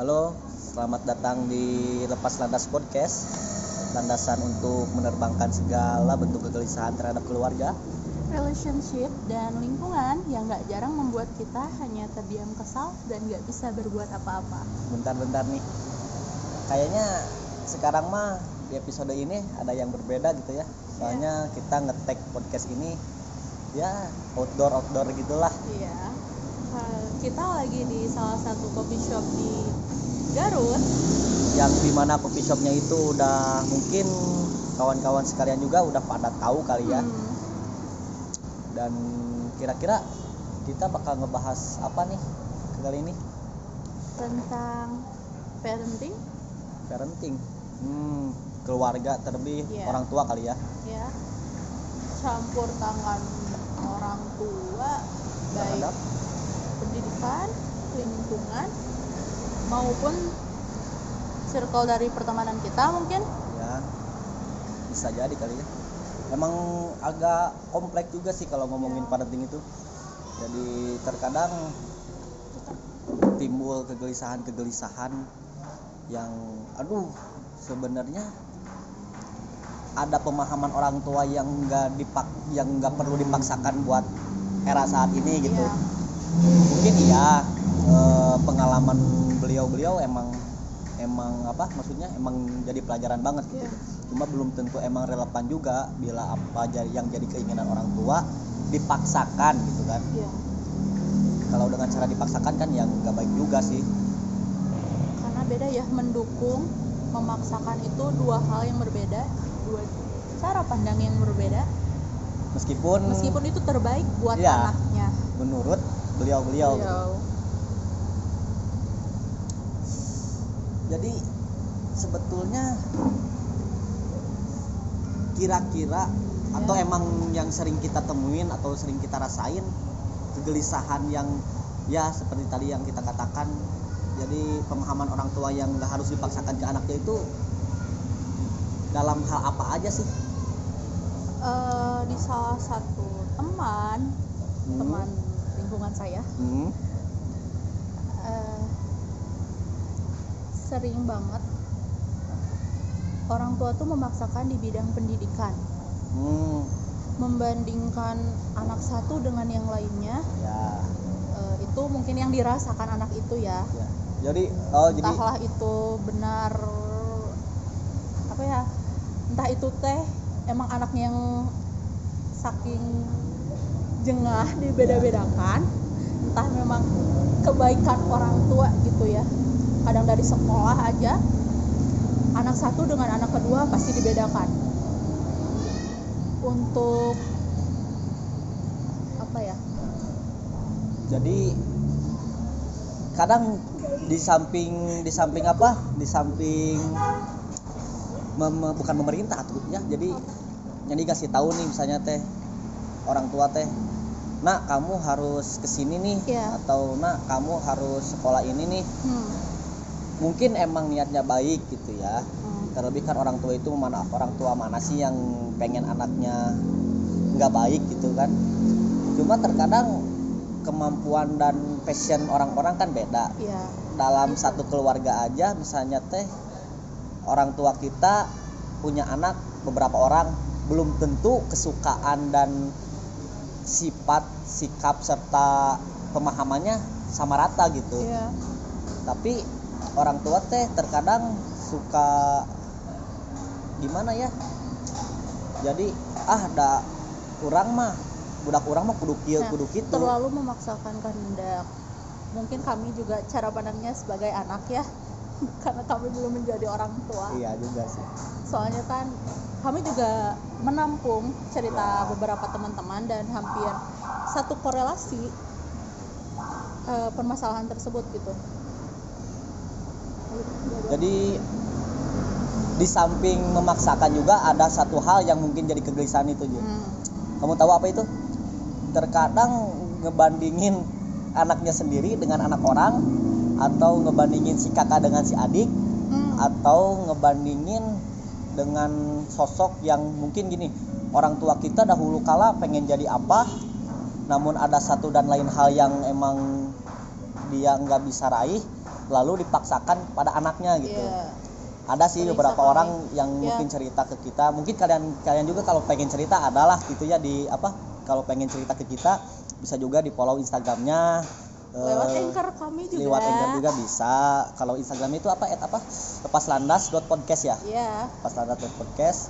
Halo, selamat datang di Lepas Landas Podcast. Landasan untuk menerbangkan segala bentuk kegelisahan terhadap keluarga. relationship dan lingkungan yang gak jarang membuat kita hanya terdiam kesal dan gak bisa berbuat apa-apa. Bentar-bentar nih. Kayaknya sekarang mah di episode ini ada yang berbeda gitu ya. Soalnya kita ngetek podcast ini ya outdoor outdoor gitulah. Iya, eh, kita lagi di salah satu coffee shop di Garut. Yang di mana coffee shopnya itu udah mungkin kawan-kawan sekalian juga udah pada tahu kali ya. Hmm, Dan kira-kira kita bakal ngebahas apa nih kali ini? tentang parenting, parenting hmm, keluarga terlebih Iya. orang tua kali ya ya, campur tangan orang tua, baik terhadap pendidikan, lingkungan, maupun circle dari pertemanan kita mungkin. ya bisa jadi kali ya emang agak kompleks juga sih kalau ngomongin Iya. parenting itu jadi terkadang timbul kegelisahan-kegelisahan yang aduh sebenarnya ada pemahaman orang tua yang nggak dipak yang nggak perlu dipaksakan buat era saat ini gitu Iya. mungkin iya eh, pengalaman beliau-beliau emang emang apa maksudnya emang jadi pelajaran banget gitu Iya. cuma belum tentu emang relevan juga bila apa yang jadi keinginan orang tua dipaksakan gitu kan Iya. kalau dengan cara dipaksakan kan yang nggak baik juga sih karena beda ya mendukung memaksakan itu dua hal yang berbeda dua cara pandang yang berbeda meskipun meskipun itu terbaik buat Iya. anaknya menurut beliau-beliau gitu. Beliau. Jadi sebetulnya kira-kira atau Ya. emang yang sering kita temuin atau sering kita rasain kegelisahan yang ya seperti tadi yang kita katakan jadi pemahaman orang tua yang nggak harus dipaksakan ke anaknya itu dalam hal apa aja sih Eh, di salah satu teman Hmm. teman lingkungan saya Hmm, sering banget. Orang tua tuh memaksakan di bidang pendidikan. Hmm, membandingkan anak satu dengan yang lainnya ya, eh, itu mungkin yang dirasakan anak itu ya. Ya. jadi oh jadi entahlah itu benar apa ya entah itu teh emang anaknya yang saking jengah dibeda-bedakan entah memang kebaikan orang tua gitu ya kadang dari sekolah aja anak satu dengan anak kedua pasti dibedakan. Untuk apa ya? Jadi kadang di samping di samping apa? Di samping mem- bukan pemerintah tuh ya. Jadi yang dikasih tahu nih misalnya teh orang tua teh nak kamu harus ke sini nih Iya. atau nak kamu harus sekolah ini nih. Hmm, mungkin emang niatnya baik gitu ya. Hmm, terlebih kan orang tua itu mana orang tua mana sih yang pengen anaknya nggak baik gitu kan. Cuma terkadang kemampuan dan passion orang-orang kan beda. Ya dalam satu keluarga aja misalnya teh orang tua kita punya anak beberapa orang belum tentu kesukaan dan sifat sikap serta pemahamannya sama rata gitu. Ya tapi orang tua teh terkadang suka gimana ya? Jadi ah ada kurang mah budak kurang mah kudu kieu Nah, kudu kitu. terlalu memaksakan kehendak. Mungkin kami juga cara pandangnya sebagai anak ya karena kami belum menjadi orang tua. Iya juga sih. Soalnya kan kami juga menampung cerita Ya. beberapa teman-teman dan hampir satu korelasi eh, permasalahan tersebut gitu jadi di samping memaksakan juga ada satu hal yang mungkin jadi kegelisahan itu Ju. Hmm, kamu tahu apa itu? Terkadang ngebandingin anaknya sendiri dengan anak orang atau ngebandingin si kakak dengan si adik hmm, atau ngebandingin dengan sosok yang mungkin gini orang tua kita dahulu kala pengen jadi apa namun ada satu dan lain hal yang emang dia nggak bisa raih lalu dipaksakan pada anaknya gitu. Iya. ada sih Sering beberapa sekali. orang yang Ya. mungkin cerita ke kita. Mungkin kalian kalian juga kalau pengen cerita adalah gitu ya di apa kalau pengen cerita ke kita bisa juga di follow instagramnya lewat eh, anchor kami juga. lewat Anchor juga bisa. Kalau instagramnya itu apa at apa? Lepas landas podcast ya? Iya. lepas landas podcast.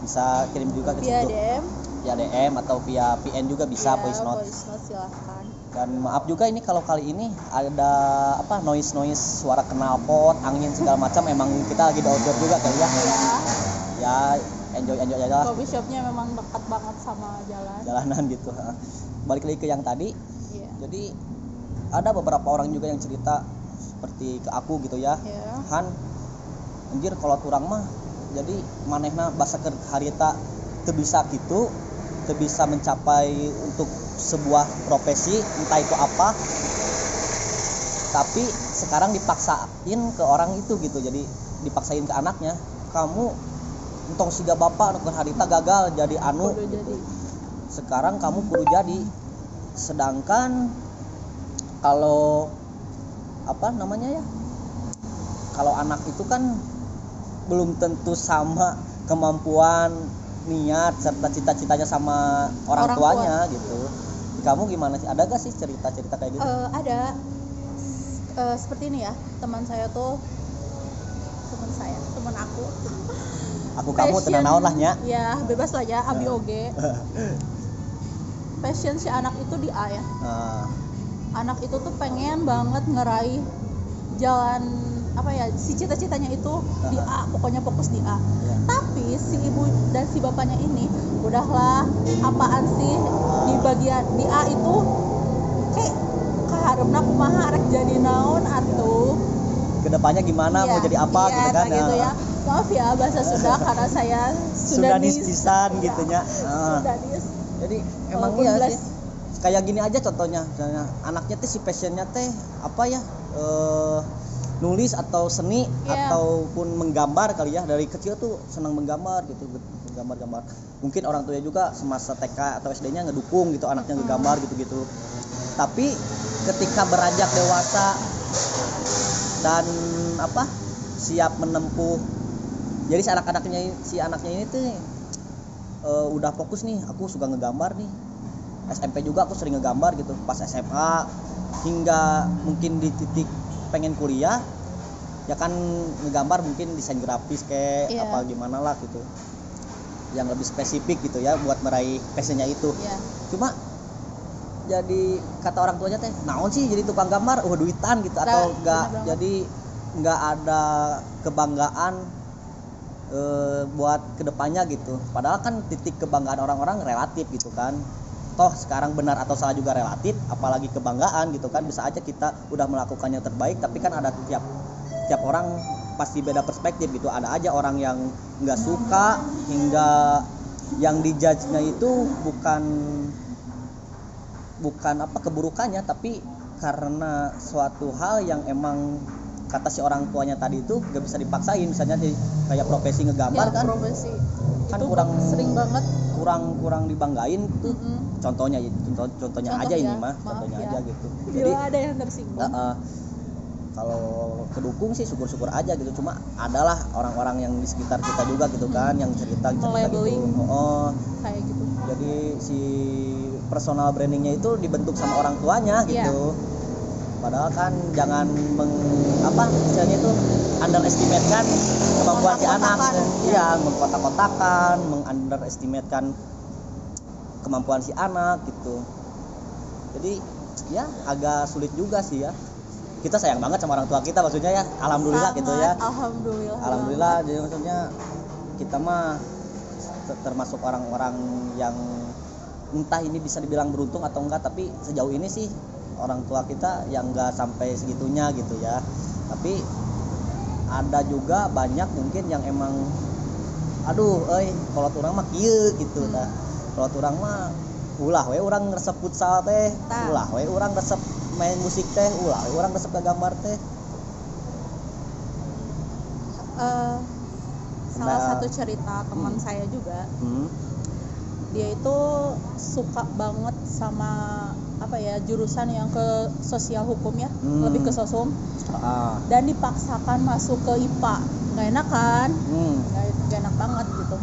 Bisa kirim juga ke via situ. DM via DM atau via VN juga bisa Iya, voice note. voice note silahkan dan maaf juga ini kalau kali ini ada apa noise noise suara knalpot angin segala macam emang kita lagi di outdoor juga kali ya. Ya ya enjoy enjoy aja lah. Coffee shopnya memang dekat banget sama jalan. Jalanan gitu balik lagi ke yang tadi. Iya. Jadi ada beberapa orang juga yang cerita seperti ke aku gitu ya. Ya Han anjir kalau kurang mah jadi manehna bahasa ke harita teu bisa gitu teu bisa mencapai untuk sebuah profesi entah itu apa. Tapi sekarang dipaksain ke orang itu gitu jadi dipaksain ke anaknya. Kamu entong siga bapak nu harita gagal jadi anu. Udah jadi. Sekarang kamu kudu jadi. Sedangkan kalau apa namanya ya? Kalau anak itu kan belum tentu sama kemampuan niat serta cita-citanya sama orang, Orang tuanya gitu. Kamu gimana sih? Ada gak sih cerita-cerita kayak gitu? Eh, ada. Eh, seperti ini ya teman saya tuh teman saya teman aku. Aku kamu tenang naon lah nya. Ya bebas lah ya abi oge passion si anak itu di A ya. Nah, anak itu tuh pengen banget ngeraih jalan apa ya si cita-citanya itu di A pokoknya fokus di A. Ya. tapi si ibu dan si bapaknya ini udahlah apaan sih? Di bagian di A itu kayak kaharepna kumaha rek jadi naon atuh. Ke depannya gimana mau Iya, jadi apa iya, gitu kan? gitu ya. Maaf ya bahasa Sunda karena saya Sundanis pisan Iya, gitu Ah. Sundanis. Jadi emang Walaupun iya sih. Kayak gini aja contohnya. Misalnya anaknya teh si passionnya teh apa ya eh, nulis atau seni Iya. ataupun menggambar kali ya dari kecil tuh senang menggambar gitu menggambar-gambar mungkin orang tuanya juga semasa TK atau SD-nya ngedukung gitu anaknya Mm-mm. ngegambar gitu-gitu tapi ketika beranjak dewasa dan apa siap menempuh jadi si anak-anaknya si anaknya ini tuh eh, udah fokus nih aku suka ngegambar nih SMP juga aku sering ngegambar gitu pas SMA hingga mungkin di titik pengen kuliah ya kan ngegambar mungkin desain grafis kayak Iya. apa gimana lah gitu. Yang lebih spesifik gitu ya buat meraih passionnya itu. Ya cuma jadi kata orang tuanya teh naon sih jadi tukang gambar? Oh duitan gitu atau Nah, enggak bener banget. jadi nggak ada kebanggaan eh, buat ke depannya gitu. Padahal kan titik kebanggaan orang-orang relatif gitu kan toh sekarang benar atau salah juga relatif apalagi kebanggaan gitu kan bisa aja kita udah melakukan yang terbaik tapi kan ada tiap tiap orang pasti beda perspektif gitu. Ada aja orang yang nggak suka hingga yang dijudge-nya itu bukan bukan apa keburukannya tapi karena suatu hal yang emang kata si orang tuanya tadi itu gak bisa dipaksain. Misalnya di, kayak profesi ngegambar ya, kan profesi. Kan itu kurang- sering banget. kurang kurang dibanggain. Tuh Mm-mm. contohnya gitu contoh, contohnya Contoh aja ini ya, mah maaf contohnya ya. aja gitu. Bila jadi ada yang tersinggung. uh, uh, kalau kedukung sih syukur-syukur aja gitu. Cuma adalah orang-orang yang di sekitar kita juga gitu kan yang cerita cerita gitu oh kayak gitu. Jadi si personal brandingnya itu dibentuk sama orang tuanya gitu padahal kan jangan meng apa istilahnya itu underestimate kan kemampuan si anak. Mengkotak-kotakan, iya mengkotak-kotakan mengunderestimate kemampuan si anak gitu. Jadi ya agak sulit juga sih ya. Kita sayang banget sama orang tua kita maksudnya ya. Alhamdulillah gitu ya. Sangat alhamdulillah. Alhamdulillah jadi maksudnya kita mah ter- termasuk orang-orang yang entah ini bisa dibilang beruntung atau enggak tapi sejauh ini sih orang tua kita yang enggak sampai segitunya gitu ya tapi ada juga banyak mungkin yang emang aduh eh kalau orang mah kieu gitu Hmm. dah kalau orang mah ulah we orang resep futsal teh ulah we orang resep main musik teh ulah we orang resep gambar teh Eh, salah Nah. satu cerita teman Hmm. saya juga hmm. dia itu suka banget sama apa ya jurusan yang ke sosial hukum ya Hmm. lebih ke sosum Ah, dan dipaksakan masuk ke IPA nggak enak kan hmm. nggak nggak enak banget gitu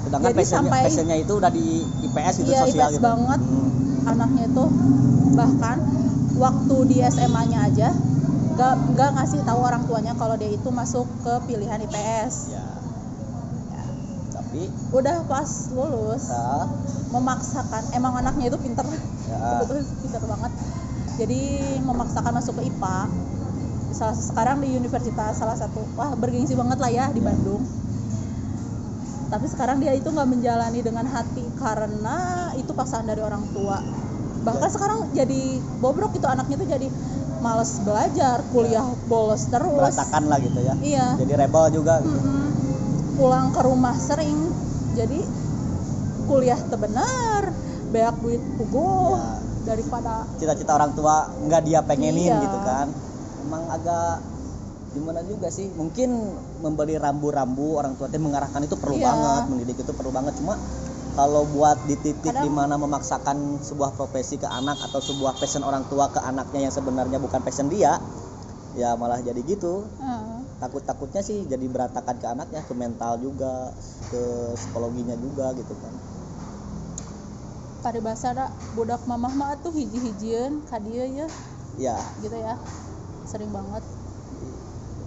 sedangkan Jadi passionnya, sampai- passionnya itu udah di IPS gitu Iya, sosial IPS gitu banget. Hmm. anaknya itu bahkan waktu di SMA-nya aja nggak nggak ngasih tahu orang tuanya kalau dia itu masuk ke pilihan IPS ya tapi udah pas lulus ya, memaksakan emang anaknya itu pinter. Ya. Betul pinter banget. Jadi memaksakan masuk ke IPA salah sekarang di universitas salah satu wah bergengsi banget lah ya di Ya. Bandung. Tapi sekarang dia itu nggak menjalani dengan hati karena itu paksaan dari orang tua. Bahkan Ya. sekarang jadi bobrok itu anaknya tuh jadi males belajar kuliah bolos terus. Berantakan lah gitu ya. Iya. Jadi rebel juga gitu. Mm-mm. Pulang ke rumah sering jadi kuliah teu bener beak duit puguh Ya. daripada cita-cita orang tua nggak dia pengenin Iya. gitu kan emang agak gimana juga sih mungkin membeli rambu-rambu orang tua teh mengarahkan itu perlu Iya. banget mendidik itu perlu banget cuma kalau buat di titik Kadang- di mana memaksakan sebuah profesi ke anak atau sebuah passion orang tua ke anaknya yang sebenarnya bukan passion dia ya malah jadi gitu eh, takut-takutnya sih jadi berantakan ke anaknya ke mental juga ke psikologinya juga gitu kan. Paribasa da budak mamah mah tuh hiji-hijieun ka dieu ya. Ya. Gitu ya sering banget.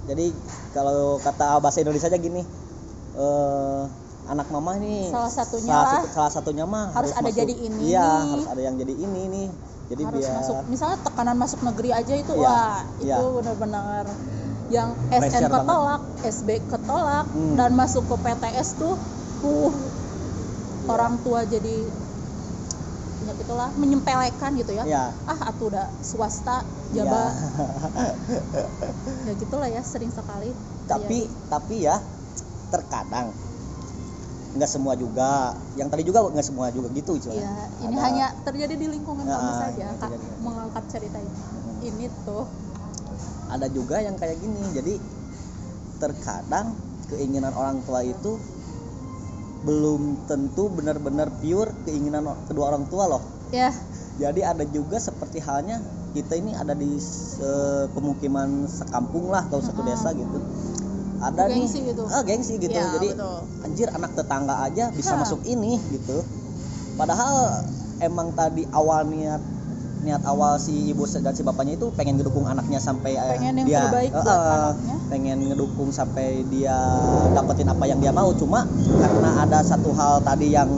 Jadi kalau kata bahasa Indonesia aja gini eh anak mama nih Salah satunya salah, lah. satu- salah satunya mah Harus ada masuk- jadi ini iya nih. harus ada yang jadi ini nih. Jadi harus biar masuk misalnya tekanan masuk negeri aja itu Iya, wah iya. itu benar-benar yang SN Pressure banget. ketolak SB ketolak Hmm. dan masuk ke PTS tuh uh orang tua jadi ya gitulah menyempelekan gitu ya ya ah atuh udah swasta ya. jaba ya gitulah ya sering sekali tapi tapi ya terkadang nggak semua juga yang tadi juga nggak semua juga gitu Iya, istilahnya. ini Ada- hanya terjadi di lingkungan Ya, kamu saja Kak, terjadi. mengangkat cerita ini. Ini tuh ada juga yang kayak gini jadi terkadang keinginan orang tua itu belum tentu benar-benar pure keinginan kedua orang tua loh. Ya. Jadi ada juga seperti halnya kita ini ada di se- pemukiman sekampung lah atau satu desa gitu. Ada Gengsi nih. gitu. ah gengsi gitu. Iya, jadi betul. anjir anak tetangga aja bisa Hah. masuk ini gitu. Padahal emang tadi awal niat niat awal si ibu dan si bapaknya itu pengen ngedukung anaknya sampai eh, Pengen yang dia terbaik buat eh, anaknya. pengen ngedukung sampai dia dapetin apa yang dia mau cuma karena ada satu hal tadi yang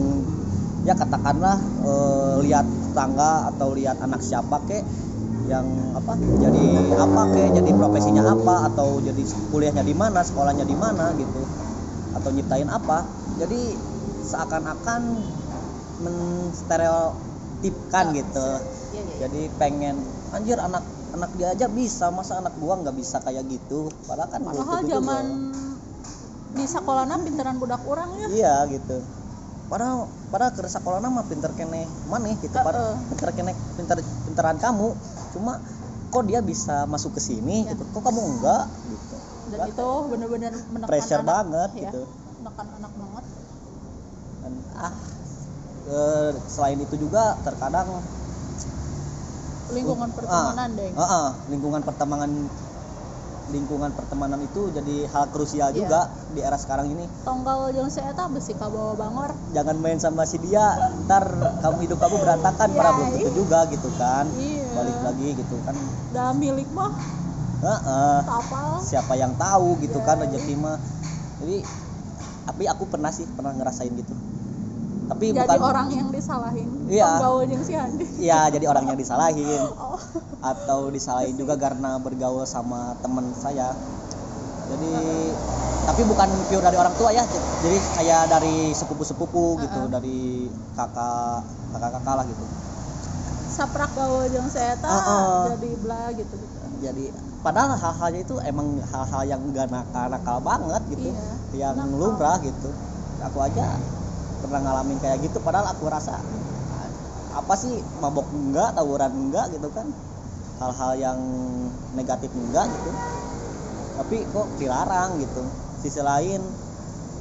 ya katakanlah eh, lihat tetangga atau lihat anak siapa kek yang apa jadi apa kek jadi profesinya apa atau jadi kuliahnya di mana sekolahnya di mana gitu atau nyiptain apa jadi seakan-akan menstereotipkan Ya, gitu Iya, iya. Jadi pengen anjir anak anak dia aja bisa masa anak gua nggak bisa kayak gitu? Padahal kan Padahal zaman di sekolahnya pinteran budak orang ya. iya gitu. Padahal padahal ke sekolah nama pinter kene mana gitu. Padahal pinter kene pinter pinteran kamu. Cuma kok dia bisa masuk ke sini Ya. gitu? Kok kamu enggak gitu? Dan Kan itu benar-benar menekan pressure anak, banget ya. gitu. Menekan anak banget. dan ah eh, selain itu juga terkadang Lingkungan Ah, pertemanan, Deng. ah, ah, lingkungan pertemanan lingkungan pertemanan itu jadi hal krusial Iya. juga di era sekarang ini Tonggal jeung si eta besi bawa bangor. jangan main sama si dia ntar kamu hidup kamu berantakan para Iya, belum tentu juga gitu kan Iya. balik lagi gitu kan Dah milik mah Heeh. tapal. siapa yang tahu gitu kan Iya. rezeki mah jadi tapi aku pernah sih pernah ngerasain gitu tapi Jadi bukan orang yang disalahin. Iya. Jeung si Andi. Iya jadi orang yang disalahin Oh. atau disalahin juga karena bergaul sama teman saya jadi tapi bukan pure dari orang tua ya jadi kayak dari sepupu-sepupu gitu Uh-uh. dari kakak kakak-kakak lah gitu Saprak gaul jeung si eta Heeh. jadi bla gitu gitu. jadi padahal hal-halnya itu emang hal-hal yang enggak nakal-nakal banget gitu Iya, yang lumrah gitu aku aja pernah ngalamin kayak gitu padahal aku rasa apa sih mabok enggak tawuran enggak gitu kan? Hal-hal yang negatif enggak gitu. Tapi kok dilarang gitu. Sisi lain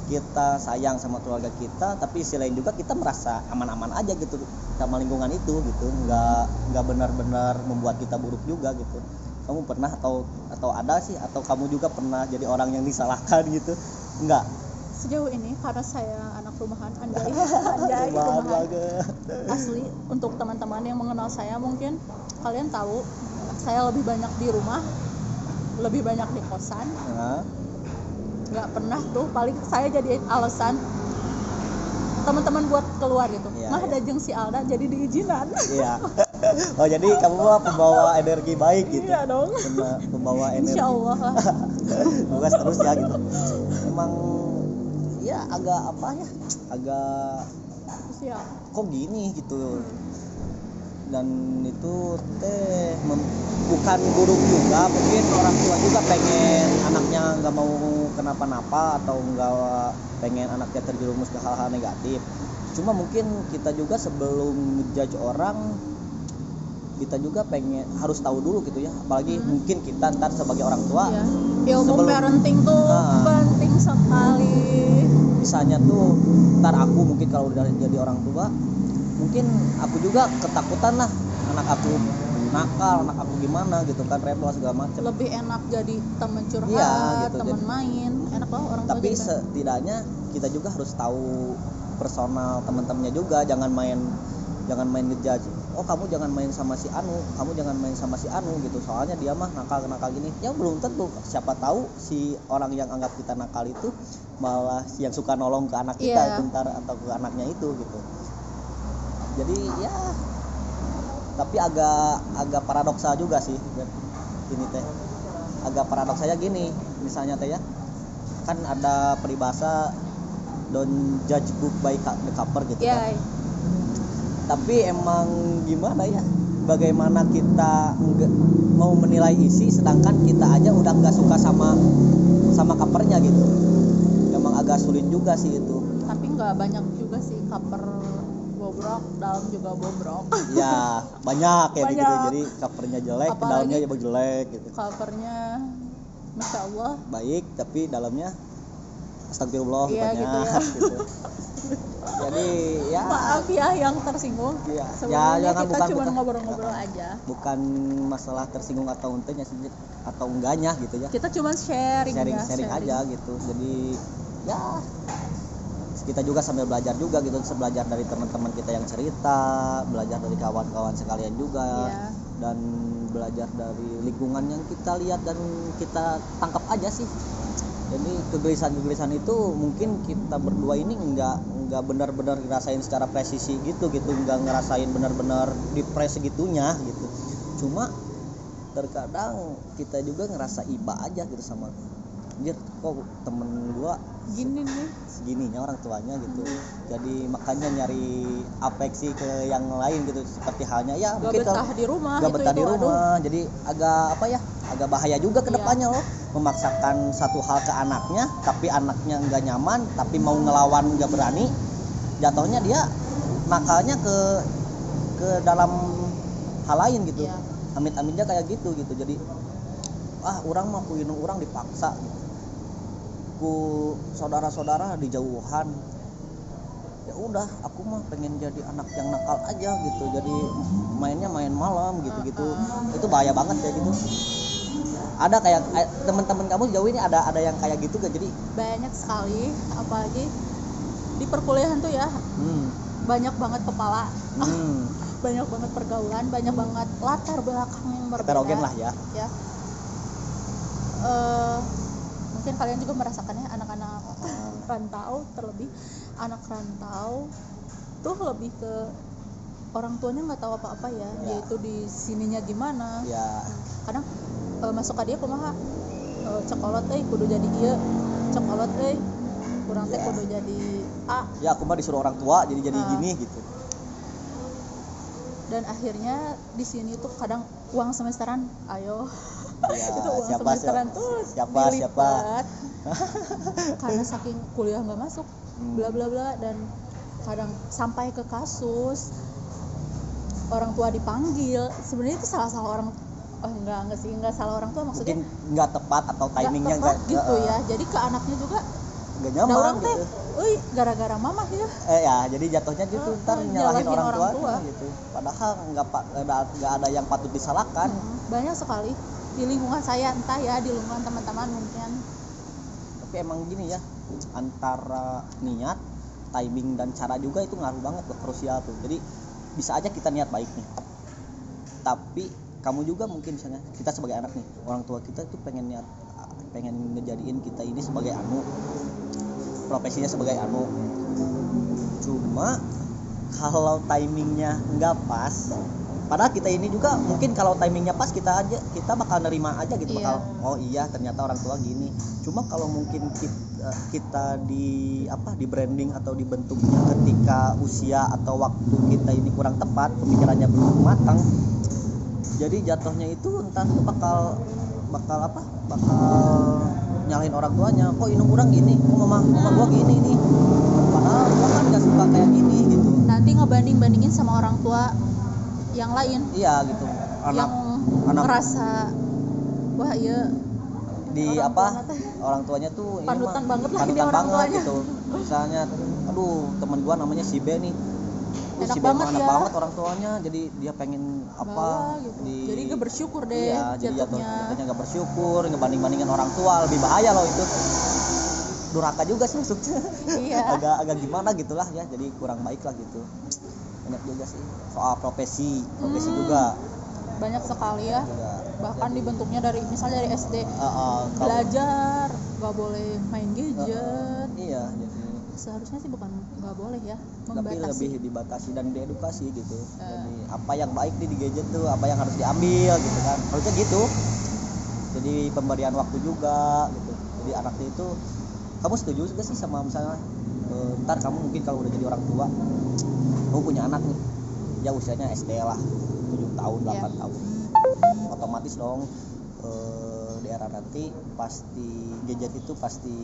kita sayang sama keluarga kita tapi sisi lain juga kita merasa aman-aman aja gitu sama lingkungan itu gitu. Nggak nggak benar-benar membuat kita buruk juga gitu. Kamu pernah atau atau ada sih atau kamu juga pernah jadi orang yang disalahkan gitu? Enggak. Sejauh ini karena saya rumahan anjay. Anjay Rumahan asli untuk teman-teman yang mengenal saya mungkin kalian tahu saya lebih banyak di rumah lebih banyak di kosan. Nggak pernah tuh paling saya jadi alasan teman-teman buat keluar gitu. Iya, mah iya. ada jeung si Alda jadi diizinan iya. Oh jadi kamu mah pembawa energi baik gitu. Iya dong. Pemba- pembawa energi. Insya Allah lah. Terus ya gitu. Emang ya agak apa ya? Agak siap. kok gini gitu. Dan itu teh bukan buruk juga mungkin orang tua juga pengen anaknya nggak mau kenapa-napa atau nggak pengen anaknya terjerumus ke hal-hal negatif. Cuma mungkin kita juga sebelum ngejudge orang kita juga pengen harus tahu dulu gitu ya apalagi Hmm. mungkin kita ntar sebagai orang tua Iya. ilmu Sebelum- parenting tuh Ah. penting sekali misalnya tuh ntar aku mungkin kalau udah jadi orang tua mungkin aku juga ketakutan lah anak aku nakal anak aku gimana gitu kan rebel segala macam lebih enak jadi teman curhat Iya, gitu. teman Jadi- main enak loh orang tua tapi kan. setidaknya kita juga harus tahu personal teman-temannya juga jangan main jangan main ngejudge oh kamu jangan main sama si Anu kamu jangan main sama si Anu gitu. Soalnya dia mah nakal nakal gini. Ya belum tentu. Siapa tahu si orang yang anggap kita nakal itu malah yang suka nolong ke anak kita Iya. bentar atau ke anaknya itu gitu. Jadi ya. Tapi agak agak paradoksal juga sih ini teh. Agak paradoksanya gini misalnya teh ya. Kan ada peribahasa don't judge book by the cover gitu ya kan tapi emang gimana ya? Bagaimana kita mau menilai isi sedangkan kita aja udah nggak suka sama sama covernya gitu. Emang agak sulit juga sih itu. Tapi nggak banyak juga sih cover bobrok dalam juga bobrok. Ya banyak ya gitu. Banyak. jadi covernya jelek Apalagi- dalamnya juga jelek gitu. covernya masya Allah. Baik tapi dalamnya astagfirullah Iya, banyak gitu ya. gitu. Jadi ya. Maaf ya yang tersinggung. Iya. Ya, jangan kita bukan- cuma ngobrol-ngobrol aja. Bukan masalah tersinggung atau untungnya atau enggaknya gitu ya. Kita cuma sharing sharing ya, sharing. aja gitu. Jadi ya. Kita juga sambil belajar juga gitu. Belajar dari teman-teman kita yang cerita belajar dari kawan-kawan sekalian juga Iya. dan belajar dari lingkungan yang kita lihat dan kita tangkap aja sih jadi kegelisahan-kegelisahan itu mungkin kita berdua ini nggak nggak benar-benar ngerasain secara presisi gitu gitu. Nggak ngerasain benar-benar di press segitunya gitu. Cuma terkadang kita juga ngerasa iba aja gitu sama anjir kok temen gua gini nih. segininya orang tuanya gitu. Jadi makanya nyari afeksi ke yang lain gitu seperti halnya ya gak mungkin betah di rumah nggak itu betah itu di aduh. rumah jadi agak apa ya agak bahaya juga ke Iya. depannya loh. Memaksakan satu hal ke anaknya tapi anaknya nggak nyaman tapi mau ngelawan nggak berani jatuhnya dia nakalnya ke ke dalam hal lain gitu. Iya. amit-amitnya kayak gitu gitu. Jadi ah orang mah ku indung orang dipaksa gitu. Ku saudara-saudara di jauhan ya udah aku mah pengen jadi anak yang nakal aja gitu. Jadi mainnya main malam gitu gitu. Itu bahaya banget ya gitu ada kayak eh, teman-teman kamu jauh ini ada ada yang kayak gitu gak jadi banyak sekali apalagi di perkuliahan tuh ya. Hmm, banyak banget kepala. Hmm, banyak banget pergaulan banyak banget latar belakang yang berbeda. Heterogen lah ya. Ya. Eh, mungkin kalian juga merasakannya anak-anak rantau terlebih anak rantau tuh lebih ke orang tuanya nggak tahu apa-apa ya, Ya. yaitu di sininya gimana. Ya. Kadang eh, masuk dia kumaha eh, cekolot eh kudu jadi iya cekolot eh kurang teh kudu jadi A ya aku mah disuruh orang tua jadi jadi Ah. gini gitu dan akhirnya di sini tuh kadang uang semesteran ayo Ya, itu uang siapa, semesteran siapa? tuh Siapa, siapa? karena saking kuliah nggak masuk Hmm. bla bla bla dan kadang sampai ke kasus orang tua dipanggil sebenarnya itu salah salah orang oh, enggak enggak sih enggak salah orang tua maksudnya mungkin nggak tepat atau timingnya tepat nggak gitu eh, ya. Jadi ke anaknya juga gak Nah, nyaman orang teh, gitu. Euy, gara-gara mama ya. eh ya jadi jatuhnya gitu Eh, ntar eh, nyalahin nyalahin orang, orang tuanya tua. gitu. Padahal nggak pa- nggak ada, yang patut disalahkan. Mm, Banyak sekali di lingkungan saya entah ya di lingkungan teman-teman mungkin. tapi emang gini ya antara niat timing dan cara juga itu ngaruh banget tuh krusial tuh. Jadi bisa aja kita niat baik nih. Tapi kamu juga mungkin misalnya kita sebagai anak nih orang tua kita tuh pengen niat pengen ngejadiin kita ini sebagai anu. Profesinya sebagai anu. Cuma kalau timingnya nggak pas padahal kita ini juga mungkin kalau timingnya pas kita aja kita bakal nerima aja gitu Iya. bakal oh iya ternyata orang tua gini. Cuma kalau mungkin kita, kita di apa di branding atau dibentuknya ketika usia atau waktu kita ini kurang tepat pemikirannya belum matang jadi jatuhnya itu entar tuh bakal bakal apa? Bakal nyalahin orang tuanya. Kok inung kurang gini? Kok mama mama gua gini nih? Padahal gua kan nggak suka kayak gini gitu. Nanti ngebanding-bandingin sama orang tua yang lain. Iya gitu. Anak yang anak- merasa wah iya. Di orang apa? tua orang tuanya tuh ini Panutan mah, banget lah ini panutan orang banget tuanya. gitu. Misalnya aduh temen gua namanya si B nih Enak si banget enak ya. banget orang tuanya jadi dia pengen apa bawa gitu. di Jadi gak bersyukur deh iya jadi jatuh jatuhnya. jatuhnya nggak bersyukur ngebanding bandingin orang tua lebih bahaya loh itu durhaka juga sih maksudnya Iya. agak agak gimana gitulah ya jadi kurang baik lah gitu banyak juga sih soal profesi profesi Hmm. juga Banyak sekali ya. juga Bahkan dibentuknya dari misalnya dari SD eh, kalau- belajar gak boleh main gadget. iya jadi Seharusnya sih bukan nggak boleh ya tapi membatasi. lebih dibatasi dan diedukasi gitu Eh. jadi apa yang baik nih di gadget tuh apa yang harus diambil gitu kan harusnya gitu jadi pemberian waktu juga gitu jadi anaknya itu kamu setuju juga sih sama misalnya eh, ntar kamu mungkin kalau udah jadi orang tua kamu punya anak nih ya usianya SD lah 7 tahun 8 Iya. tahun otomatis dong eh, di era nanti pasti gadget itu pasti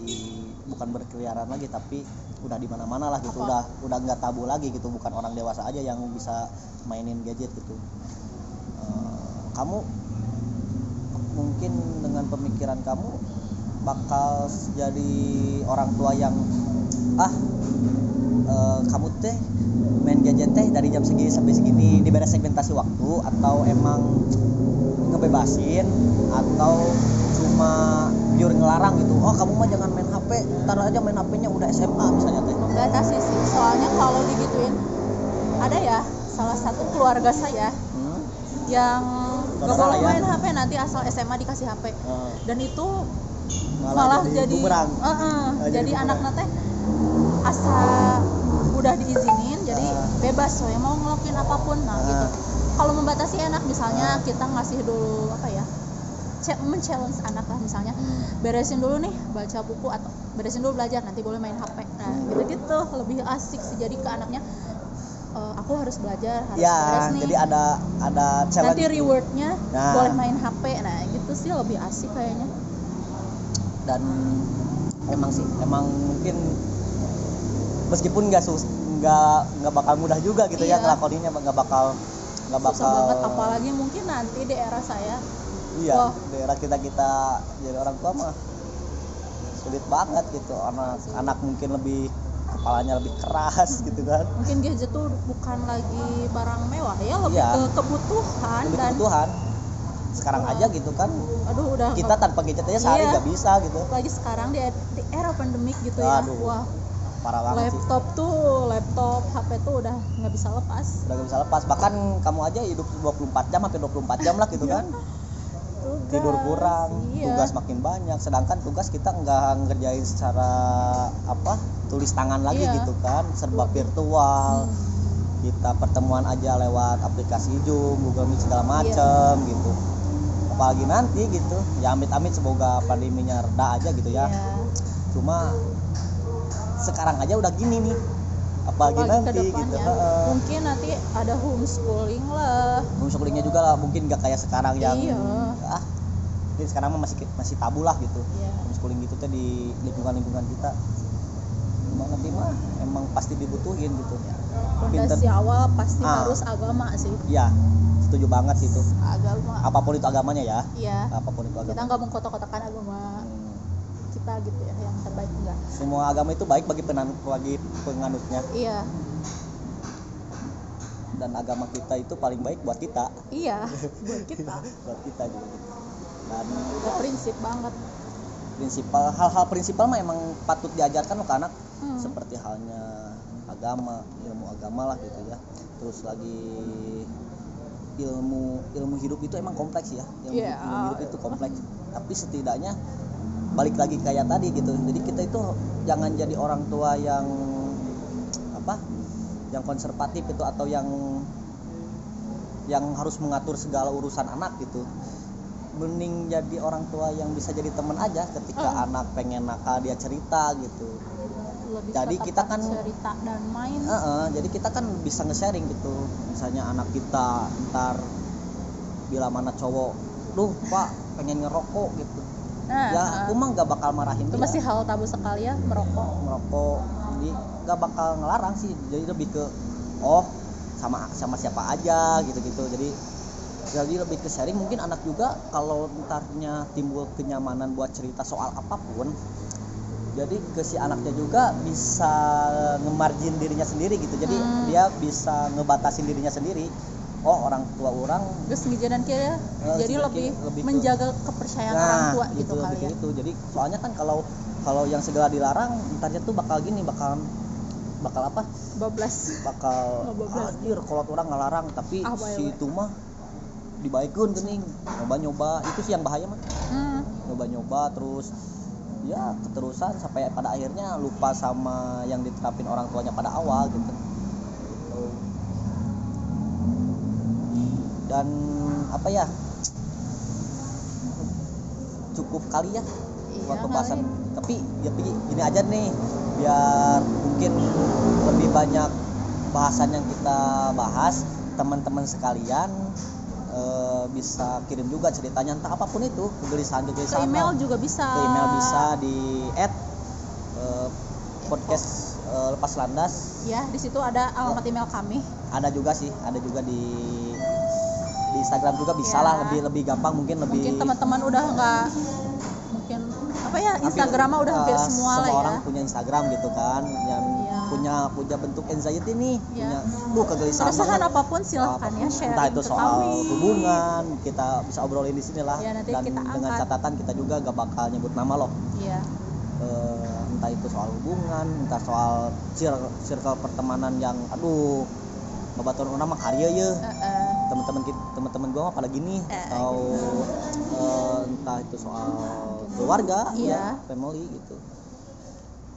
bukan berkeliaran lagi tapi udah di mana-mana lah gitu Apa? udah udah nggak tabu lagi gitu bukan orang dewasa aja yang bisa mainin gadget gitu Eh, kamu mungkin dengan pemikiran kamu bakal jadi orang tua yang ah eh, kamu teh main gadget teh dari jam segini sampai segini diberi segmentasi waktu atau emang ngebebasin atau cuma pure ngelarang gitu oh kamu mah jangan main HP ntar aja main HP-nya udah SMA misalnya teh Membatasi sih. Soalnya kalau digituin ada ya salah satu keluarga saya hmm? yang nggak boleh ya? main HP nanti asal SMA dikasih HP Eh, dan itu malah, malah, jadi, jadi, bumerang Eh, eh, Ah, jadi jadi anak nate asa udah diizinin jadi Ah. bebas so mau ngelakuin apa pun nah Ah. gitu kalau membatasi anak misalnya Ah. kita ngasih dulu apa ya men-challenge anak lah misalnya. Beresin dulu nih baca buku atau beresin dulu belajar nanti boleh main HP nah gitu gitu lebih asik sih jadi ke anaknya "Eh, aku harus belajar harus ya beres nih. jadi ada ada challenge. Nanti rewardnya Nah. boleh main HP nah gitu sih lebih asik kayaknya. Dan emang sih emang mungkin meskipun nggak sus nggak nggak bakal mudah juga gitu ya Iya. ngelakoninya nggak bakal nggak bakal susah banget. Apalagi mungkin nanti di era saya iya daerah kita kita jadi orang tua mah sulit banget gitu. Anak anak mungkin lebih kepalanya lebih keras gitu kan. Mungkin gadget tuh bukan lagi barang mewah ya lebih Iya. ke kebutuhan lebih dan kebutuhan. Sekarang aja gitu kan. Aduh udah kita tanpa gadget aja sehari Iya. nggak bisa gitu. Lagi sekarang di, di era pandemik gitu ya. Aduh, wah. parah banget sih. Laptop tuh laptop HP tuh udah nggak bisa lepas. Udah gak bisa lepas. Bahkan kamu aja hidup 24 jam hampir 24 jam lah gitu kan Tugas, tidur kurang iya. tugas makin banyak sedangkan tugas kita nggak ngerjain secara apa tulis tangan lagi Iya. gitu kan serba virtual Hmm. kita pertemuan aja lewat aplikasi Zoom Google Meet segala Iya. macem gitu apalagi nanti gitu ya amit-amit semoga pandeminya reda aja gitu ya Iya. cuma sekarang aja udah gini nih apalagi, Apalagi nanti gitu. Heeh. mungkin nanti ada homeschooling lah. Homeschoolingnya juga lah mungkin gak kayak sekarang yang Iya. ah mungkin sekarang masih masih tabu lah gitu. Iya. homeschooling gitu tuh di lingkungan lingkungan kita. Cuma nanti mah? Emang pasti dibutuhin gitu. Fondasi awal pasti Ah. harus agama sih. Iya setuju banget sih itu. Agama. Apa pun itu agamanya ya. Iya. Apa pun itu kita agama. nggak mengkotak-kotakan agama. Hmm. Kita gitu ya yang terbaik enggak semua agama itu baik bagi penan bagi penganutnya. Iya. Dan agama kita itu paling baik buat kita. Iya buat kita. Buat kita juga. Dan udah prinsip banget. Prinsipal hal-hal prinsipal mah emang patut diajarkan loh ke anak. Hmm. seperti halnya agama ilmu agama lah gitu ya. Terus lagi ilmu ilmu hidup itu emang kompleks ya. Ilmu, Iya. ilmu hidup itu kompleks. Tapi setidaknya balik lagi kayak tadi gitu. Jadi kita itu jangan jadi orang tua yang apa yang konservatif itu atau yang yang harus mengatur segala urusan anak gitu. Mending jadi orang tua yang bisa jadi teman aja ketika Hmm. anak pengen nakal dia cerita gitu. Lebih Jadi kita kan- cerita dan main. Heeh, jadi kita kan bisa nge-sharing gitu. Misalnya anak kita ntar bila mana cowok duh pak pengen ngerokok gitu nah ya nah, aku mah gak bakal marahin itu dia. masih hal tabu sekali ya merokok. Merokok. Jadi gak bakal ngelarang sih. Jadi lebih ke oh sama sama siapa aja gitu-gitu. Jadi jadi lebih ke sharing. Mungkin anak juga kalau ntarnya timbul kenyamanan buat cerita soal apa pun jadi ke si anaknya juga bisa ngemargin dirinya sendiri gitu. Jadi Hmm. dia bisa ngebatasin dirinya sendiri oh orang tua orang. Terus ngejalan kira Eh, jadi lebih, lebih ke- menjaga kepercayaan orang tua gitu, itu, kali ya. ke itu jadi soalnya kan kalau kalau yang segala dilarang ntarnya tuh bakal gini bakal bakal apa? Bablas. Bakal anjir kalau orang ngelarang. Tapi Ah, si itu mah dibaikun gening. Nyoba nyoba itu sih yang bahaya mah. Hmm. nyoba nyoba terus ya keterusan sampai pada akhirnya lupa sama yang diterapin orang tuanya pada awal gitu Gitu. Dan apa ya? Cukup kali ya Iya buat pembahasan. kali. tapi ya Pi, gini aja nih biar mungkin lebih banyak bahasan yang kita bahas teman-teman sekalian eh, bisa kirim juga ceritanya. Entah apa pun itu kegelisahan ke kegelisahan email juga bisa. ke email bisa di add eh, podcast eh, lepas landas. Ya di situ ada alamat email kami. Ada juga sih ada juga di Instagram juga bisa Ya. lah lebih lebih gampang mungkin lebih mungkin teman-teman udah nggak mungkin apa ya Instagram mah udah hampir eh, semua lah orang ya punya Instagram gitu kan yang Iya. punya punya bentuk anxiety nih Iya. punya duh kegelisahan keresahan apa pun silahkan ya sharing entah itu soal kami. hubungan kita bisa obrolin di sini lah nanti dan kita dengan catatan kita juga gak bakal nyebut nama loh iya Eh, entah itu soal hubungan entah soal cir- circle pertemanan yang aduh babaturan orang mah karya ya Eh, eh. teman-teman gua mah pada gini Eh, atau eh, entah itu soal keluarga Iya. ya family gitu.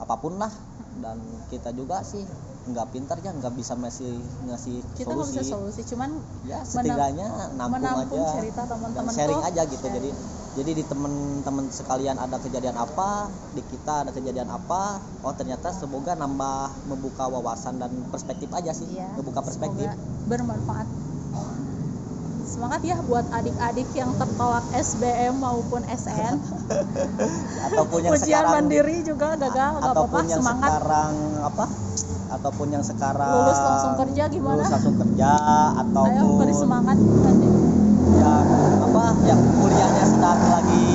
Apa pun lah dan kita juga sih nggak pintar ya nggak bisa masih ngasih kita solusi. bisa solusi cuman ya setidaknya nampung menampung aja. cerita teman-teman sharing tuh. aja gitu. Sharing. jadi jadi di teman-teman sekalian ada kejadian apa di kita ada kejadian apa oh ternyata semoga nambah membuka wawasan dan perspektif aja sih. Iya, membuka perspektif. semoga bermanfaat semangat ya buat adik-adik yang tertolak SBM maupun SN ataupun yang ujian sekarang mandiri juga gagal nggak apa-apa ataupun yang semangat. sekarang apa? Ataupun yang sekarang Lulus langsung kerja gimana? lulus langsung kerja ayo ataupun beri semangat nanti yang apa? Yang kuliahnya sedang lagi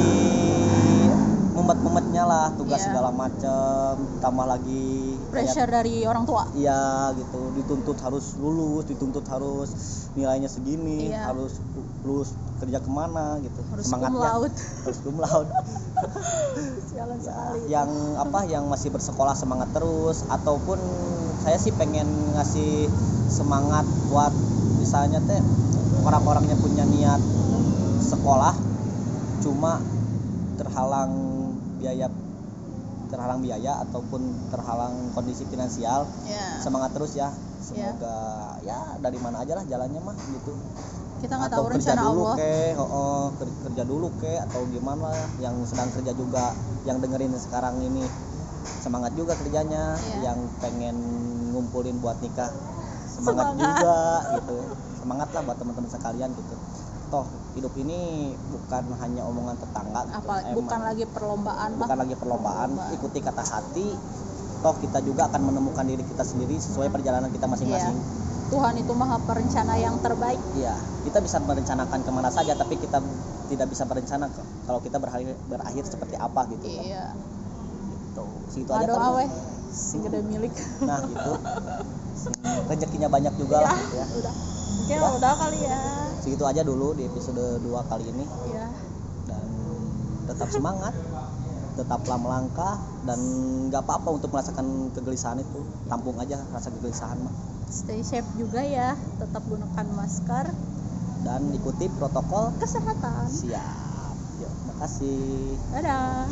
mumet-mumetnya lah tugas Iya. segala macem tambah lagi kayak- pressure dari orang tua. Iya gitu. Dituntut harus lulus dituntut harus nilainya segini Iya. harus lulus kerja ke mana gitu. Harus semangatnya. laude. Harus cum laude. Sialan Ya, sekali. yang apa yang masih bersekolah semangat terus ataupun saya sih pengen ngasih semangat buat misalnya teh orang-orang yang punya niat sekolah cuma terhalang biaya terhalang biaya ataupun terhalang kondisi finansial ya. semangat terus ya. Semoga ya dari mana aja lah jalannya mah gitu. Kita nggak tahu kerja rencana dulu Allah. ke oh, oh, ker- kerja dulu ke atau gimana yang sedang kerja juga yang dengerin sekarang ini. Semangat juga kerjanya Iya. yang pengen ngumpulin buat nikah. Semangat, Semangat. juga gitu. Semangat lah buat teman-teman sekalian gitu toh hidup ini bukan hanya omongan tetangga gitu. apa Emang. bukan lagi perlombaan bukan lah. lagi perlombaan Perlombaan. ikuti kata hati toh kita juga akan menemukan diri kita sendiri sesuai perjalanan kita masing-masing. Tuhan itu maha perencana yang terbaik. Iya, kita bisa merencanakan ke mana saja, tapi kita tidak bisa berencana kalau kita berakhir berakhir seperti apa gitu kan. Iya. Gitu. Segitu aja awe. Si gede milik. Nah gitu. Sing rezekinya banyak juga lah ya, ya. udah. Mungkin Udah. udah kali ya segitu aja dulu di episode 2 kali ini. Iya. Dan tetap semangat tetaplah melangkah dan nggak apa-apa untuk merasakan kegelisahan itu. Tampung aja rasa kegelisahan mah stay safe juga ya tetap gunakan masker. Dan ikuti protokol kesehatan. Siap. Yuk makasih. Dadah